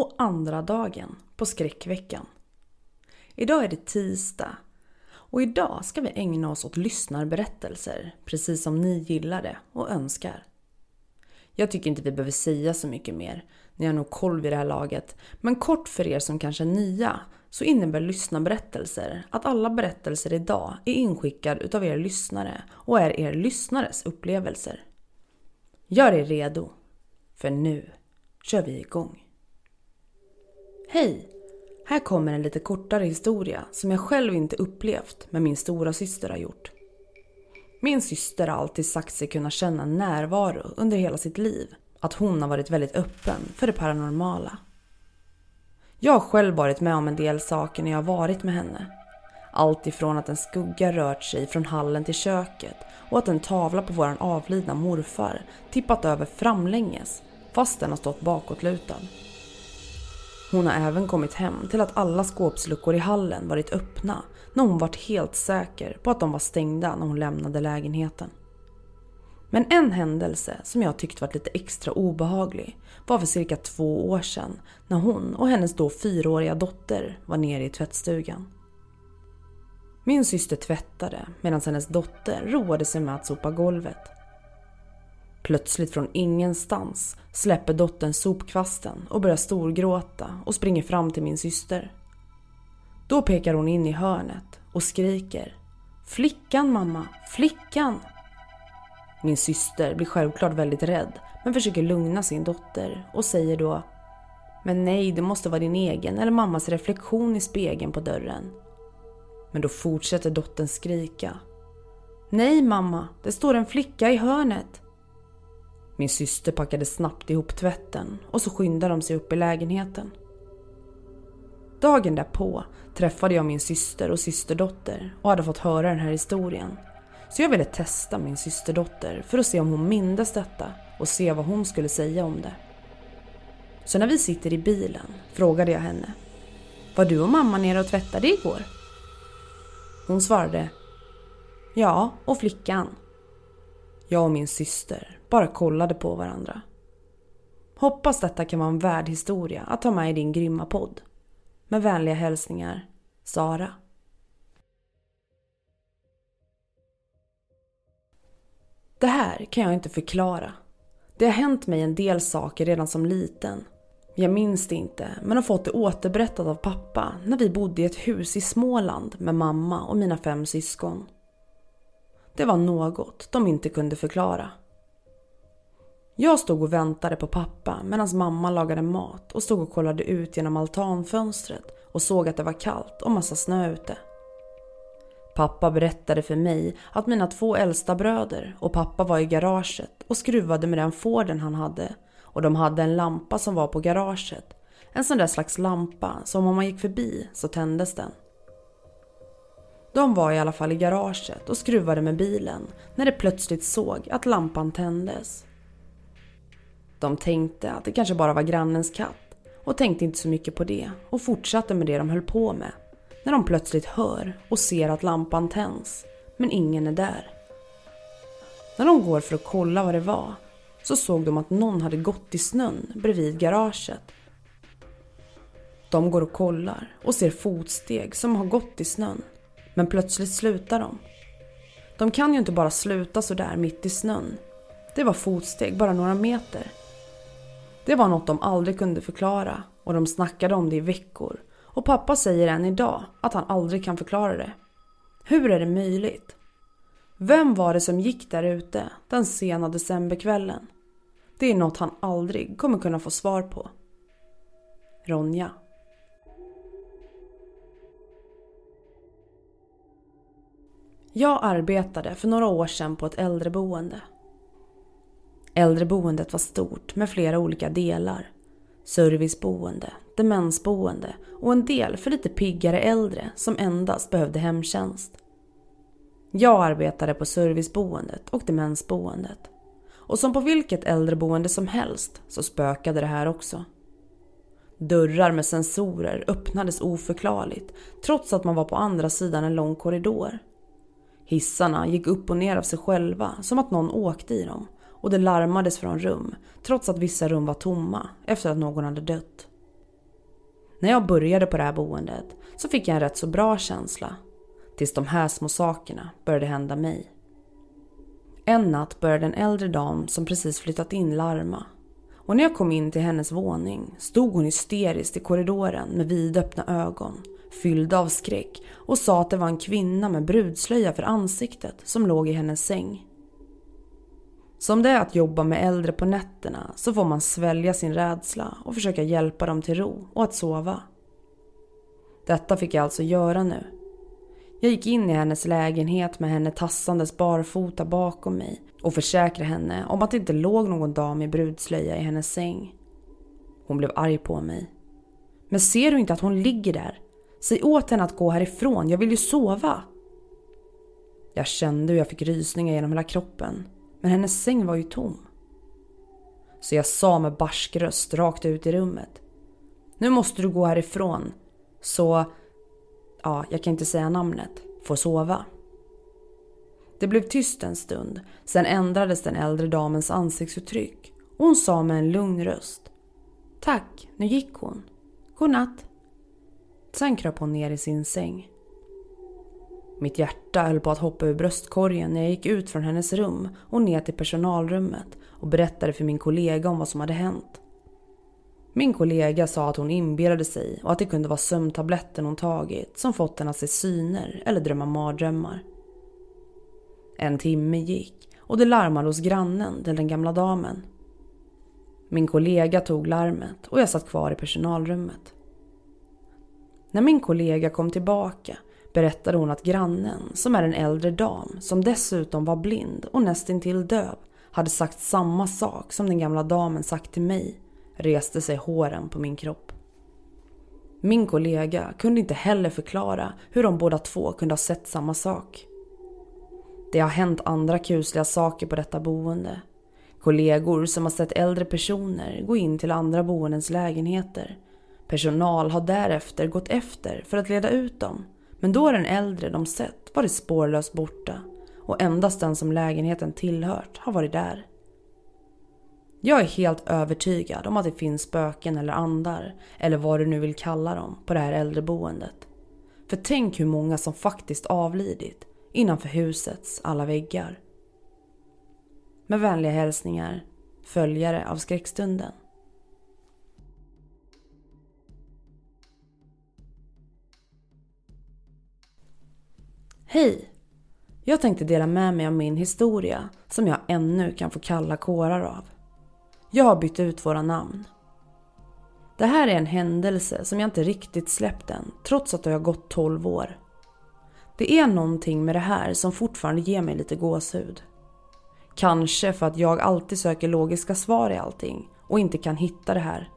och andra dagen på skräckveckan. Idag är det tisdag och idag ska vi ägna oss åt lyssnarberättelser precis som ni gillar det och önskar. Jag tycker inte vi behöver säga så mycket mer, ni har nog koll vid det här laget. Men kort för er som kanske är nya så innebär lyssnarberättelser att alla berättelser idag är inskickade utav er lyssnare och är er lyssnares upplevelser. Gör er redo, för nu kör vi igång. Hej! Här kommer en lite kortare historia som jag själv inte upplevt men min stora syster har gjort. Min syster har alltid sagt sig kunna känna närvaro under hela sitt liv. Att hon har varit väldigt öppen för det paranormala. Jag har själv varit med om en del saker när jag har varit med henne. Allt ifrån att en skugga rört sig från hallen till köket och att en tavla på våran avlidna morfar tippat över framlänges fast den har stått bakåtlutad. Hon har även kommit hem till att alla skåpsluckor i hallen varit öppna när hon varit helt säker på att de var stängda när hon lämnade lägenheten. Men en händelse som jag tyckte varit lite extra obehaglig var för cirka två år sedan när hon och hennes då fyraåriga dotter var nere i tvättstugan. Min syster tvättade medan hennes dotter roade sig med att sopa golvet. Plötsligt från ingenstans släpper dottern sopkvasten och börjar storgråta och springer fram till min syster. Då pekar hon in i hörnet och skriker Flickan mamma, flickan! Min syster blir självklart väldigt rädd men försöker lugna sin dotter och säger då Men nej, det måste vara din egen eller mammas reflektion i spegeln på dörren. Men då fortsätter dottern skrika. Nej mamma, det står en flicka i hörnet. Min syster packade snabbt ihop tvätten och så skyndade de sig upp i lägenheten. Dagen därpå träffade jag min syster och systerdotter och hade fått höra den här historien. Så jag ville testa min systerdotter för att se om hon mindes detta och se vad hon skulle säga om det. Så när vi sitter i bilen frågade jag henne. Var du och mamma nere och tvättade igår? Hon svarade Ja, och flickan. Jag och min syster bara kollade på varandra. Hoppas detta kan vara en värd historia att ta med i din grymma podd. Med vänliga hälsningar, Sara. Det här kan jag inte förklara. Det har hänt mig en del saker redan som liten. Jag minns det inte, men har fått det återberättat av pappa när vi bodde i ett hus i Småland med mamma och mina fem syskon. Det var något de inte kunde förklara. Jag stod och väntade på pappa medan mamma lagade mat och stod och kollade ut genom altanfönstret och såg att det var kallt och massa snö ute. Pappa berättade för mig att mina två äldsta bröder och pappa var i garaget och skruvade med den Forden han hade och de hade en lampa som var på garaget. En sån där slags lampa som om man gick förbi så tändes den. De var i alla fall i garaget och skruvade med bilen när de plötsligt såg att lampan tändes. De tänkte att det kanske bara var grannens katt och tänkte inte så mycket på det och fortsatte med det de höll på med. När de plötsligt hör och ser att lampan tänds, men ingen är där. När de går för att kolla vad det var så såg de att någon hade gått i snön bredvid garaget. De går och kollar och ser fotsteg som har gått i snön. Men plötsligt slutar de. De kan ju inte bara sluta sådär mitt i snön. Det var fotsteg bara några meter. Det var något de aldrig kunde förklara och de snackade om det i veckor. Och pappa säger än idag att han aldrig kan förklara det. Hur är det möjligt? Vem var det som gick där ute den sena decemberkvällen? Det är något han aldrig kommer kunna få svar på. Ronja. Jag arbetade för några år sedan på ett äldreboende. Äldreboendet var stort med flera olika delar. Serviceboende, demensboende och en del för lite piggare äldre som endast behövde hemtjänst. Jag arbetade på serviceboendet och demensboendet. Och som på vilket äldreboende som helst så spökade det här också. Dörrar med sensorer öppnades oförklarligt trots att man var på andra sidan en lång korridor. Hissarna gick upp och ner av sig själva som att någon åkte i dem och det larmades från rum trots att vissa rum var tomma efter att någon hade dött. När jag började på det här boendet så fick jag en rätt så bra känsla. Tills de här små sakerna började hända mig. En natt började en äldre dam som precis flyttat in larma. Och när jag kom in till hennes våning stod hon hysteriskt i korridoren med vidöppna ögon, fyllda av skräck och sa att det var en kvinna med brudslöja för ansiktet som låg i hennes säng. Som det är att jobba med äldre på nätterna så får man svälja sin rädsla och försöka hjälpa dem till ro och att sova. Detta fick jag alltså göra nu. Jag gick in i hennes lägenhet med henne tassandes barfota bakom mig och försäkrade henne om att det inte låg någon dam i brudslöja i hennes säng. Hon blev arg på mig. Men ser du inte att hon ligger där? Säg åt henne att gå härifrån, jag vill ju sova. Jag kände hur jag fick rysningar genom hela kroppen men hennes säng var ju tom. Så jag sa med barsk röst rakt ut i rummet. Nu måste du gå härifrån. Så, ja, jag kan inte säga namnet, får sova. Det blev tyst en stund, sen ändrades den äldre damens ansiktsuttryck och hon sa med en lugn röst. Tack, nu gick hon. Godnatt. Sen kröp hon ner i sin säng. Mitt hjärta höll på att hoppa ur bröstkorgen när jag gick ut från hennes rum och ner till personalrummet och berättade för min kollega om vad som hade hänt. Min kollega sa att hon inbillade sig och att det kunde vara sömntabletten hon tagit som fått henne att se syner eller drömma mardrömmar. En timme gick och det larmade hos grannen till den gamla damen. Min kollega tog larmet och jag satt kvar i personalrummet. När min kollega kom tillbaka berättade hon att grannen, som är en äldre dam som dessutom var blind och nästintill döv, hade sagt samma sak som den gamla damen sagt till mig, reste sig håren på min kropp. Min kollega kunde inte heller förklara hur de båda två kunde ha sett samma sak. Det har hänt andra kusliga saker på detta boende. Kollegor som har sett äldre personer gå in till andra boendens lägenheter. Personal har därefter gått efter för att leda ut dem men då är den äldre de sett varit spårlöst borta och endast den som lägenheten tillhört har varit där. Jag är helt övertygad om att det finns spöken eller andar, eller vad du nu vill kalla dem, på det här äldreboendet. För tänk hur många som faktiskt avlidit innanför husets alla väggar. Med vänliga hälsningar, följare av skräckstunden. Hej! Jag tänkte dela med mig av min historia som jag ännu kan få kalla kårar av. Jag har bytt ut våra namn. Det här är en händelse som jag inte riktigt släppt än, trots att det har gått 12 år. Det är någonting med det här som fortfarande ger mig lite gåshud. Kanske för att jag alltid söker logiska svar i allting och inte kan hitta det här.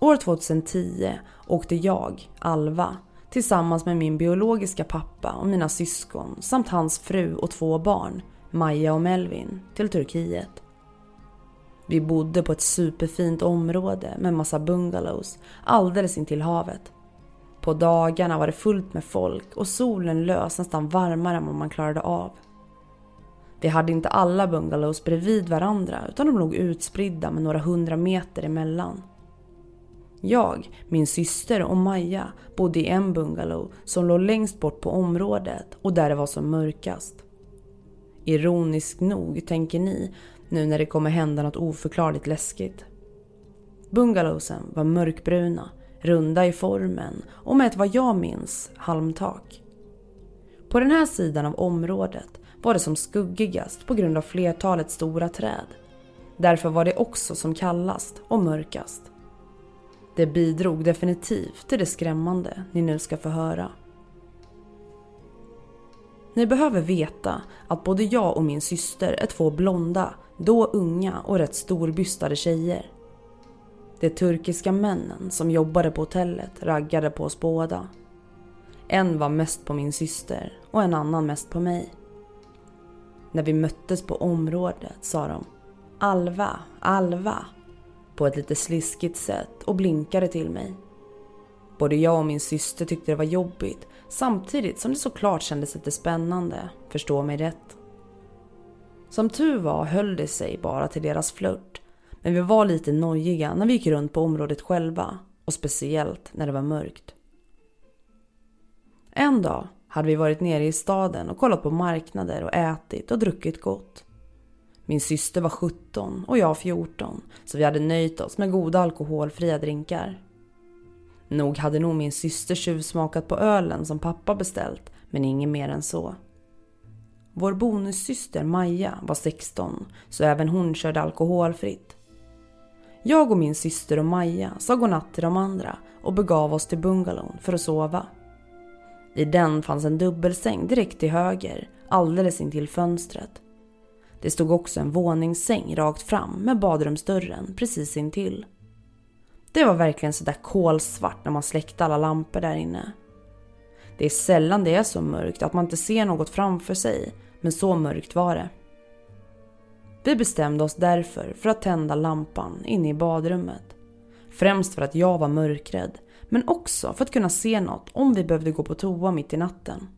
År 2010 åkte jag, Alva, tillsammans med min biologiska pappa och mina syskon samt hans fru och två barn, Maja och Melvin, till Turkiet. Vi bodde på ett superfint område med massa bungalows alldeles intill havet. På dagarna var det fullt med folk och solen lös nästan varmare än vad man klarade av. Vi hade inte alla bungalows bredvid varandra utan de låg utspridda med några hundra meter emellan. Jag, min syster och Maja bodde i en bungalow som låg längst bort på området och där det var som mörkast. Ironiskt nog, tänker ni, Nu när det kommer hända något oförklarligt läskigt. Bungalowsen var mörkbruna, runda i formen och med ett vad jag minns halmtak. På den här sidan av området var det som skuggigast på grund av flertalet stora träd. Därför var det också som kallast och mörkast. Det bidrog definitivt till det skrämmande ni nu ska få höra. Ni behöver veta att både jag och min syster är två blonda, då unga och rätt storbystade tjejer. De turkiska männen som jobbade på hotellet raggade på oss båda. En var mest på min syster och en annan mest på mig. När vi möttes på området sa de Alva, Alva på ett lite sliskigt sätt och blinkade till mig. Både jag och min syster tyckte det var jobbigt samtidigt som det såklart kändes lite spännande, förstå mig rätt. Som tur var höll det sig bara till deras flört men vi var lite nojiga när vi gick runt på området själva och speciellt när det var mörkt. En dag hade vi varit nere i staden och kollat på marknader och ätit och druckit gott. Min syster var 17 och jag 14 så vi hade nöjt oss med goda alkoholfria drinkar. Nog hade nog min syster tjuvsmakat på ölen som pappa beställt men inget mer än så. Vår bonussyster Maja var 16 så även hon körde alkoholfritt. Jag och min syster och Maja sa godnatt till de andra och begav oss till bungalown för att sova. I den fanns en dubbelsäng direkt till höger, alldeles intill fönstret. Det stod också en våningssäng rakt fram med badrumsdörren precis intill. Det var verkligen sådär kolsvart när man släckte alla lampor där inne. Det är sällan det är så mörkt att man inte ser något framför sig, men så mörkt var det. Vi bestämde oss därför för att tända lampan inne i badrummet. Främst för att jag var mörkrädd, men också för att kunna se något om vi behövde gå på toa mitt i natten.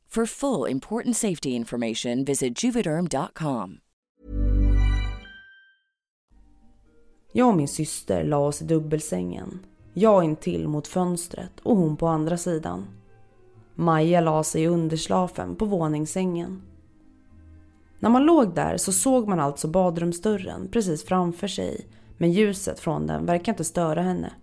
For full important safety information, visit juvederm.com. Jag och min syster la oss i dubbelsängen. Jag intill mot fönstret och hon på andra sidan. Maja la sig i underslafen på våningssängen. När man låg där så såg man alltså badrumsdörren precis framför sig men ljuset från den verkar inte störa henne.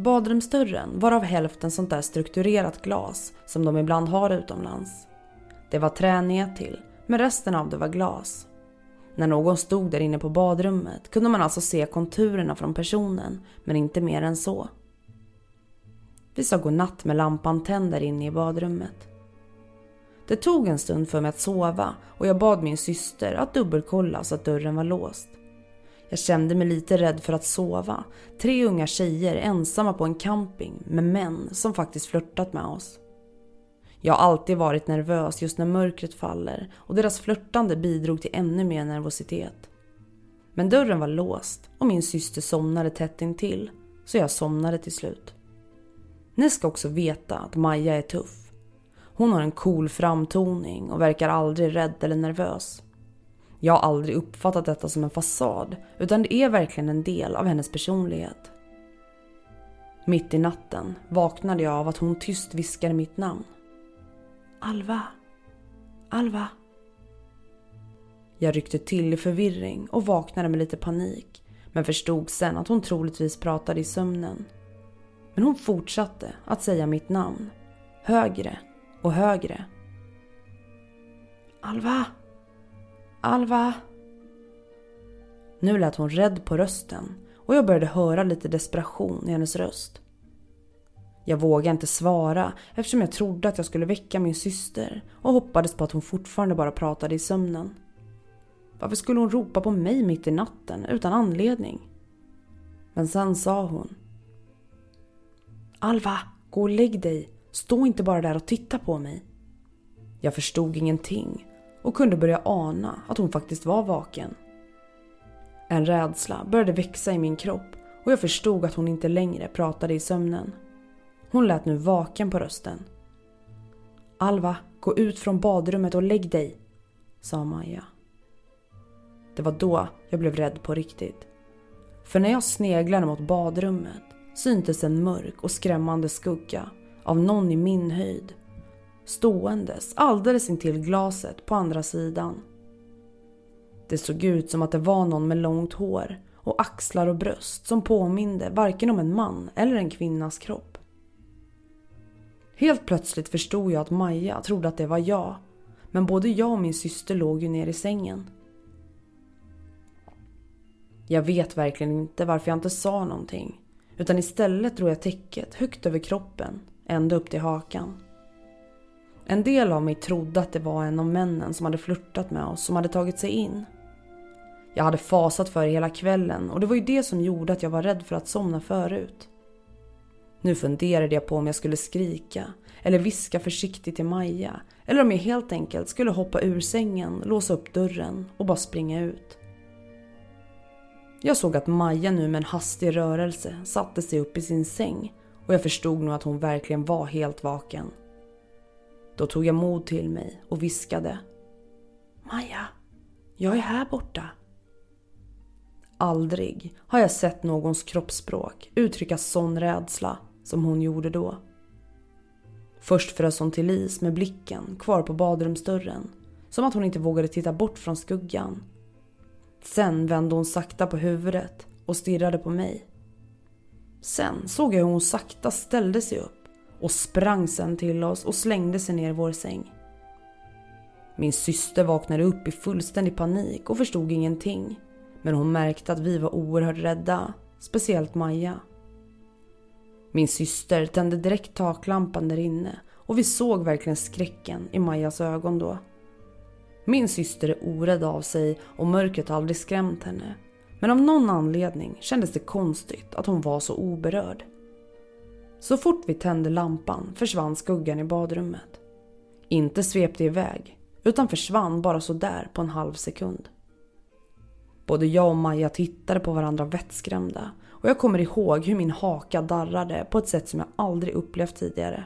Badrumsdörren var av hälften sånt där strukturerat glas som de ibland har utomlands. Det var trä till, men resten av det var glas. När någon stod där inne på badrummet kunde man alltså se konturerna från personen, men inte mer än så. Vi sa godnatt med lampan tänd där inne i badrummet. Det tog en stund för mig att sova och jag bad min syster att dubbelkolla så att dörren var låst. Jag kände mig lite rädd för att sova. Tre unga tjejer ensamma på en camping med män som faktiskt flörtat med oss. Jag har alltid varit nervös just när mörkret faller och deras flörtande bidrog till ännu mer nervositet. Men dörren var låst och min syster somnade tätt intill så jag somnade till slut. Ni ska också veta att Maja är tuff. Hon har en cool framtoning och verkar aldrig rädd eller nervös. Jag har aldrig uppfattat detta som en fasad utan det är verkligen en del av hennes personlighet. Mitt i natten vaknade jag av att hon tyst viskade mitt namn. Alva. Alva. Jag ryckte till i förvirring och vaknade med lite panik men förstod sen att hon troligtvis pratade i sömnen. Men hon fortsatte att säga mitt namn. Högre och högre. Alva! Alva! Nu lät hon rädd på rösten och jag började höra lite desperation i hennes röst. Jag vågade inte svara eftersom jag trodde att jag skulle väcka min syster och hoppades på att hon fortfarande bara pratade i sömnen. Varför skulle hon ropa på mig mitt i natten utan anledning? Men sen sa hon. Alva, gå och lägg dig. Stå inte bara där och titta på mig. Jag förstod ingenting och kunde börja ana att hon faktiskt var vaken. En rädsla började växa i min kropp och jag förstod att hon inte längre pratade i sömnen. Hon lät nu vaken på rösten. Alva, gå ut från badrummet och lägg dig, sa Maja. Det var då jag blev rädd på riktigt. För när jag sneglade mot badrummet syntes en mörk och skrämmande skugga av någon i min höjd. Ståendes alldeles intill glaset på andra sidan. Det såg ut som att det var någon med långt hår och axlar och bröst som påminde varken om en man eller en kvinnas kropp. Helt plötsligt förstod jag att Maja trodde att det var jag. Men både jag och min syster låg ju ner i sängen. Jag vet verkligen inte varför jag inte sa någonting. Utan istället drog jag täcket högt över kroppen, ända upp till hakan. En del av mig trodde att det var en av männen som hade flörtat med oss som hade tagit sig in. Jag hade fasat för det hela kvällen och det var ju det som gjorde att jag var rädd för att somna förut. Nu funderade jag på om jag skulle skrika eller viska försiktigt till Maja eller om jag helt enkelt skulle hoppa ur sängen, låsa upp dörren och bara springa ut. Jag såg att Maja nu med en hastig rörelse satte sig upp i sin säng och jag förstod nog att hon verkligen var helt vaken. Då tog jag mod till mig och viskade. Maja, jag är här borta. Aldrig har jag sett någons kroppsspråk uttrycka sån rädsla som hon gjorde då. Först frös hon till is med blicken kvar på badrumsdörren. Som att hon inte vågade titta bort från skuggan. Sen vände hon sakta på huvudet och stirrade på mig. Sen såg jag hur hon sakta ställde sig upp och sprang sen till oss och slängde sig ner i vår säng. Min syster vaknade upp i fullständig panik och förstod ingenting. Men hon märkte att vi var oerhört rädda, speciellt Maja. Min syster tände direkt taklampan där inne och vi såg verkligen skräcken i Majas ögon då. Min syster är orädd av sig och mörkret har aldrig skrämt henne. Men av någon anledning kändes det konstigt att hon var så oberörd. Så fort vi tände lampan försvann skuggan i badrummet. Inte svepte iväg, utan försvann bara så där på en halv sekund. Både jag och Maja tittade på varandra vettskrämda och jag kommer ihåg hur min haka darrade på ett sätt som jag aldrig upplevt tidigare.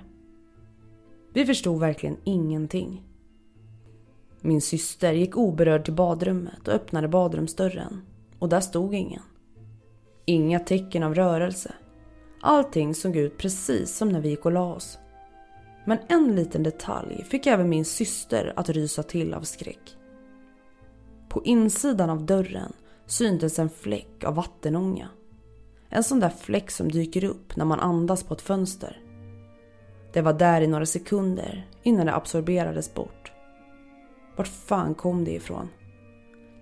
Vi förstod verkligen ingenting. Min syster gick oberörd till badrummet och öppnade badrumsdörren. Och där stod ingen. Inga tecken av rörelse. Allting såg ut precis som när vi gick och la oss. Men en liten detalj fick även min syster att rysa till av skräck. På insidan av dörren syntes en fläck av vattenånga. En sån där fläck som dyker upp när man andas på ett fönster. Det var där i några sekunder innan det absorberades bort. Vart fan kom det ifrån?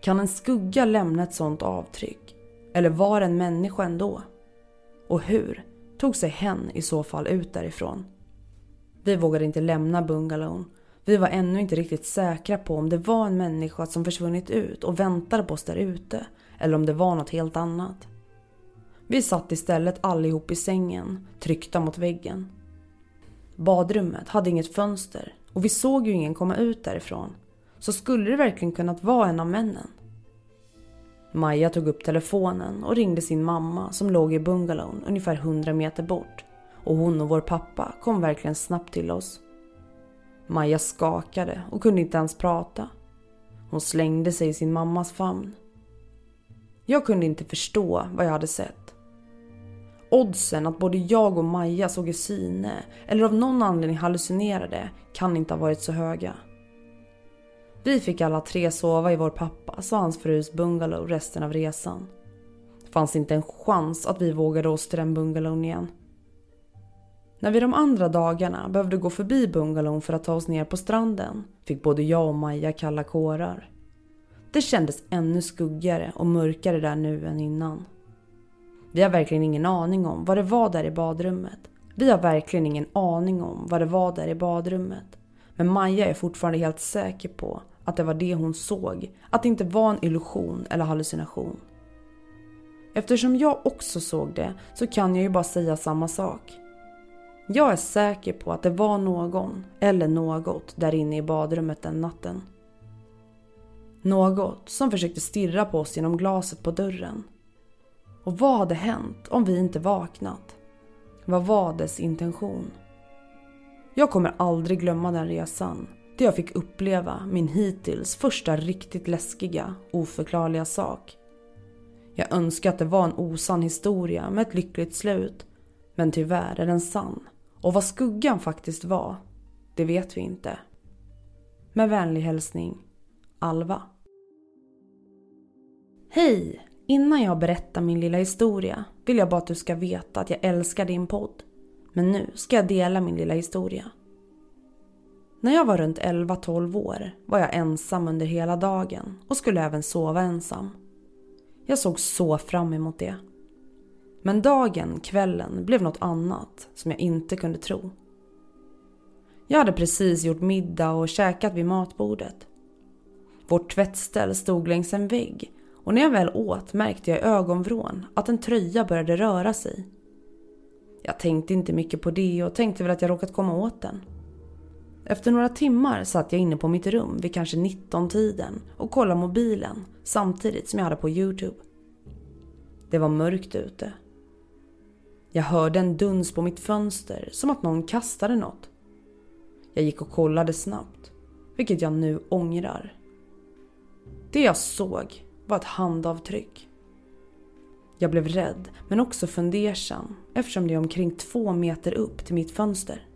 Kan en skugga lämna ett sånt avtryck? Eller var det en människa ändå? Och hur tog sig hen i så fall ut därifrån? Vi vågade inte lämna bungalowen. Vi var ännu inte riktigt säkra på om det var en människa som försvunnit ut och väntade på oss där ute. Eller om det var något helt annat. Vi satt istället allihop i sängen, tryckta mot väggen. Badrummet hade inget fönster och vi såg ju ingen komma ut därifrån så skulle det verkligen kunnat vara en av männen. Maja tog upp telefonen och ringde sin mamma som låg i bungalowen ungefär 100 meter bort och hon och vår pappa kom verkligen snabbt till oss. Maja skakade och kunde inte ens prata. Hon slängde sig i sin mammas famn. Jag kunde inte förstå vad jag hade sett. Oddsen att både jag och Maja såg i syne eller av någon anledning hallucinerade kan inte ha varit så höga. Vi fick alla tre sova i vår pappas och hans frus bungalow resten av resan. Det fanns inte en chans att vi vågade oss till den bungalowen igen. När vi de andra dagarna behövde gå förbi bungalowen för att ta oss ner på stranden fick både jag och Maja kalla kårar. Det kändes ännu skuggigare och mörkare där nu än innan. Vi har verkligen ingen aning om vad det var där i badrummet. Vi har verkligen ingen aning om vad det var där i badrummet. Men Maja är fortfarande helt säker på att det var det hon såg. Att det inte var en illusion eller hallucination. Eftersom jag också såg det så kan jag ju bara säga samma sak. Jag är säker på att det var någon eller något där inne i badrummet den natten. Något som försökte stirra på oss genom glaset på dörren. Och vad hade hänt om vi inte vaknat? Vad var dess intention? Jag kommer aldrig glömma den resan. Där jag fick uppleva min hittills första riktigt läskiga, oförklarliga sak. Jag önskar att det var en osann historia med ett lyckligt slut. Men tyvärr är den sann. Och vad skuggan faktiskt var, det vet vi inte. Med vänlig hälsning, Alva. Hej! Innan jag berättar min lilla historia vill jag bara att du ska veta att jag älskar din podd. Men nu ska jag dela min lilla historia. När jag var runt 11-12 år var jag ensam under hela dagen och skulle även sova ensam. Jag såg så fram emot det. Men dagen, kvällen, blev något annat som jag inte kunde tro. Jag hade precis gjort middag och käkat vid matbordet. Vårt tvättställ stod längs en vägg och när jag väl åt märkte jag i ögonvrån att en tröja började röra sig. Jag tänkte inte mycket på det och tänkte väl att jag råkat komma åt den. Efter några timmar satt jag inne på mitt rum vid kanske 19-tiden och kollade mobilen samtidigt som jag hade på Youtube. Det var mörkt ute. Jag hörde en duns på mitt fönster som att någon kastade något. Jag gick och kollade snabbt, vilket jag nu ångrar. Det jag såg var ett handavtryck. Jag blev rädd men också fundersam eftersom det är omkring två meter upp till mitt fönster.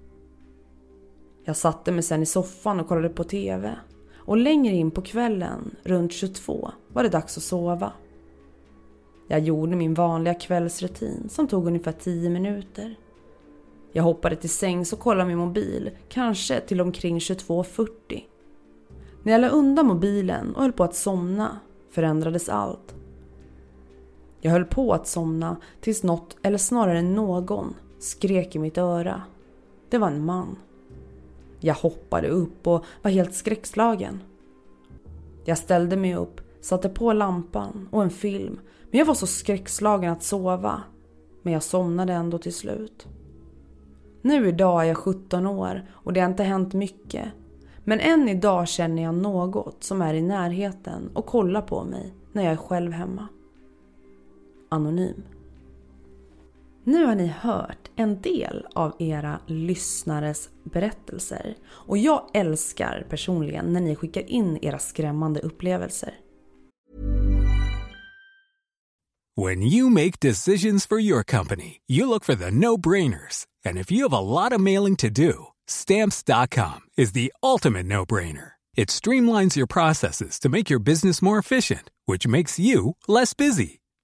Jag satte mig sen i soffan och kollade på TV. Och längre in på kvällen, runt 22, var det dags att sova. Jag gjorde min vanliga kvällsrutin som tog ungefär 10 minuter. Jag hoppade till sängs och kollade min mobil, kanske till omkring 22.40. När jag la undan mobilen och höll på att somna förändrades allt. Jag höll på att somna tills något, eller snarare någon, skrek i mitt öra. Det var en man. Jag hoppade upp och var helt skräckslagen. Jag ställde mig upp, satte på lampan och en film men jag var så skräckslagen att sova. Men jag somnade ändå till slut. Nu idag är jag 17 år och det har inte hänt mycket. Men än idag känner jag något som är i närheten och kollar på mig när jag är själv hemma. Anonym. Nu har ni hört en del av era lyssnares berättelser och jag älskar personligen när ni skickar in era skrämmande upplevelser. When you make decisions for your company, you look for the no-brainers. And if you have a lot of mailing to do, stamps.com is the ultimate no-brainer. It streamlines your processes to make your business more efficient, which makes you less busy.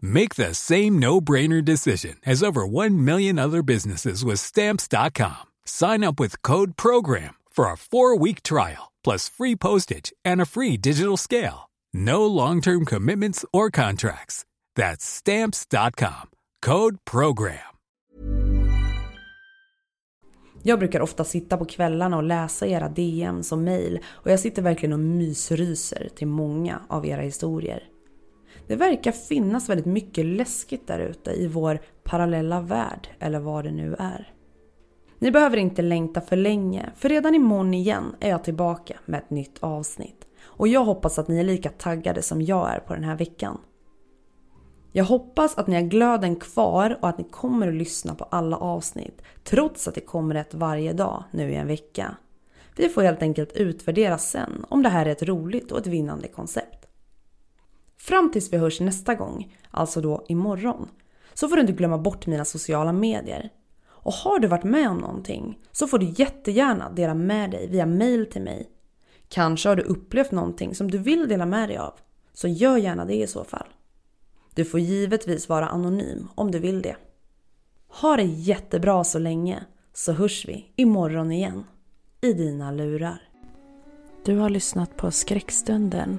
Make the same no-brainer decision as over 1 million other businesses with Stamps.com. Sign up with Code PROGRAM for a 4-week trial, plus free postage and a free digital scale. No long-term commitments or contracts. That's Stamps.com. Code PROGRAM. Jag brukar ofta sitta på kvällarna och läsa era DMs och mail och jag sitter verkligen och mysryser till många av era historier. Det verkar finnas väldigt mycket läskigt där ute i vår parallella värld eller vad det nu är. Ni behöver inte längta för länge, för redan imorgon igen är jag tillbaka med ett nytt avsnitt. Och jag hoppas att ni är lika taggade som jag är på den här veckan. Jag hoppas att ni har glöden kvar och att ni kommer att lyssna på alla avsnitt, trots att det kommer ett varje dag nu i en vecka. Vi får helt enkelt utvärdera sen om det här är ett roligt och ett vinnande koncept. Fram tills vi hörs nästa gång, alltså då imorgon, så får du inte glömma bort mina sociala medier. Och har du varit med om någonting så får du jättegärna dela med dig via mail till mig. Kanske har du upplevt någonting som du vill dela med dig av, så gör gärna det i så fall. Du får givetvis vara anonym om du vill det. Ha det jättebra så länge så hörs vi imorgon igen i dina lurar. Du har lyssnat på Skräckstunden.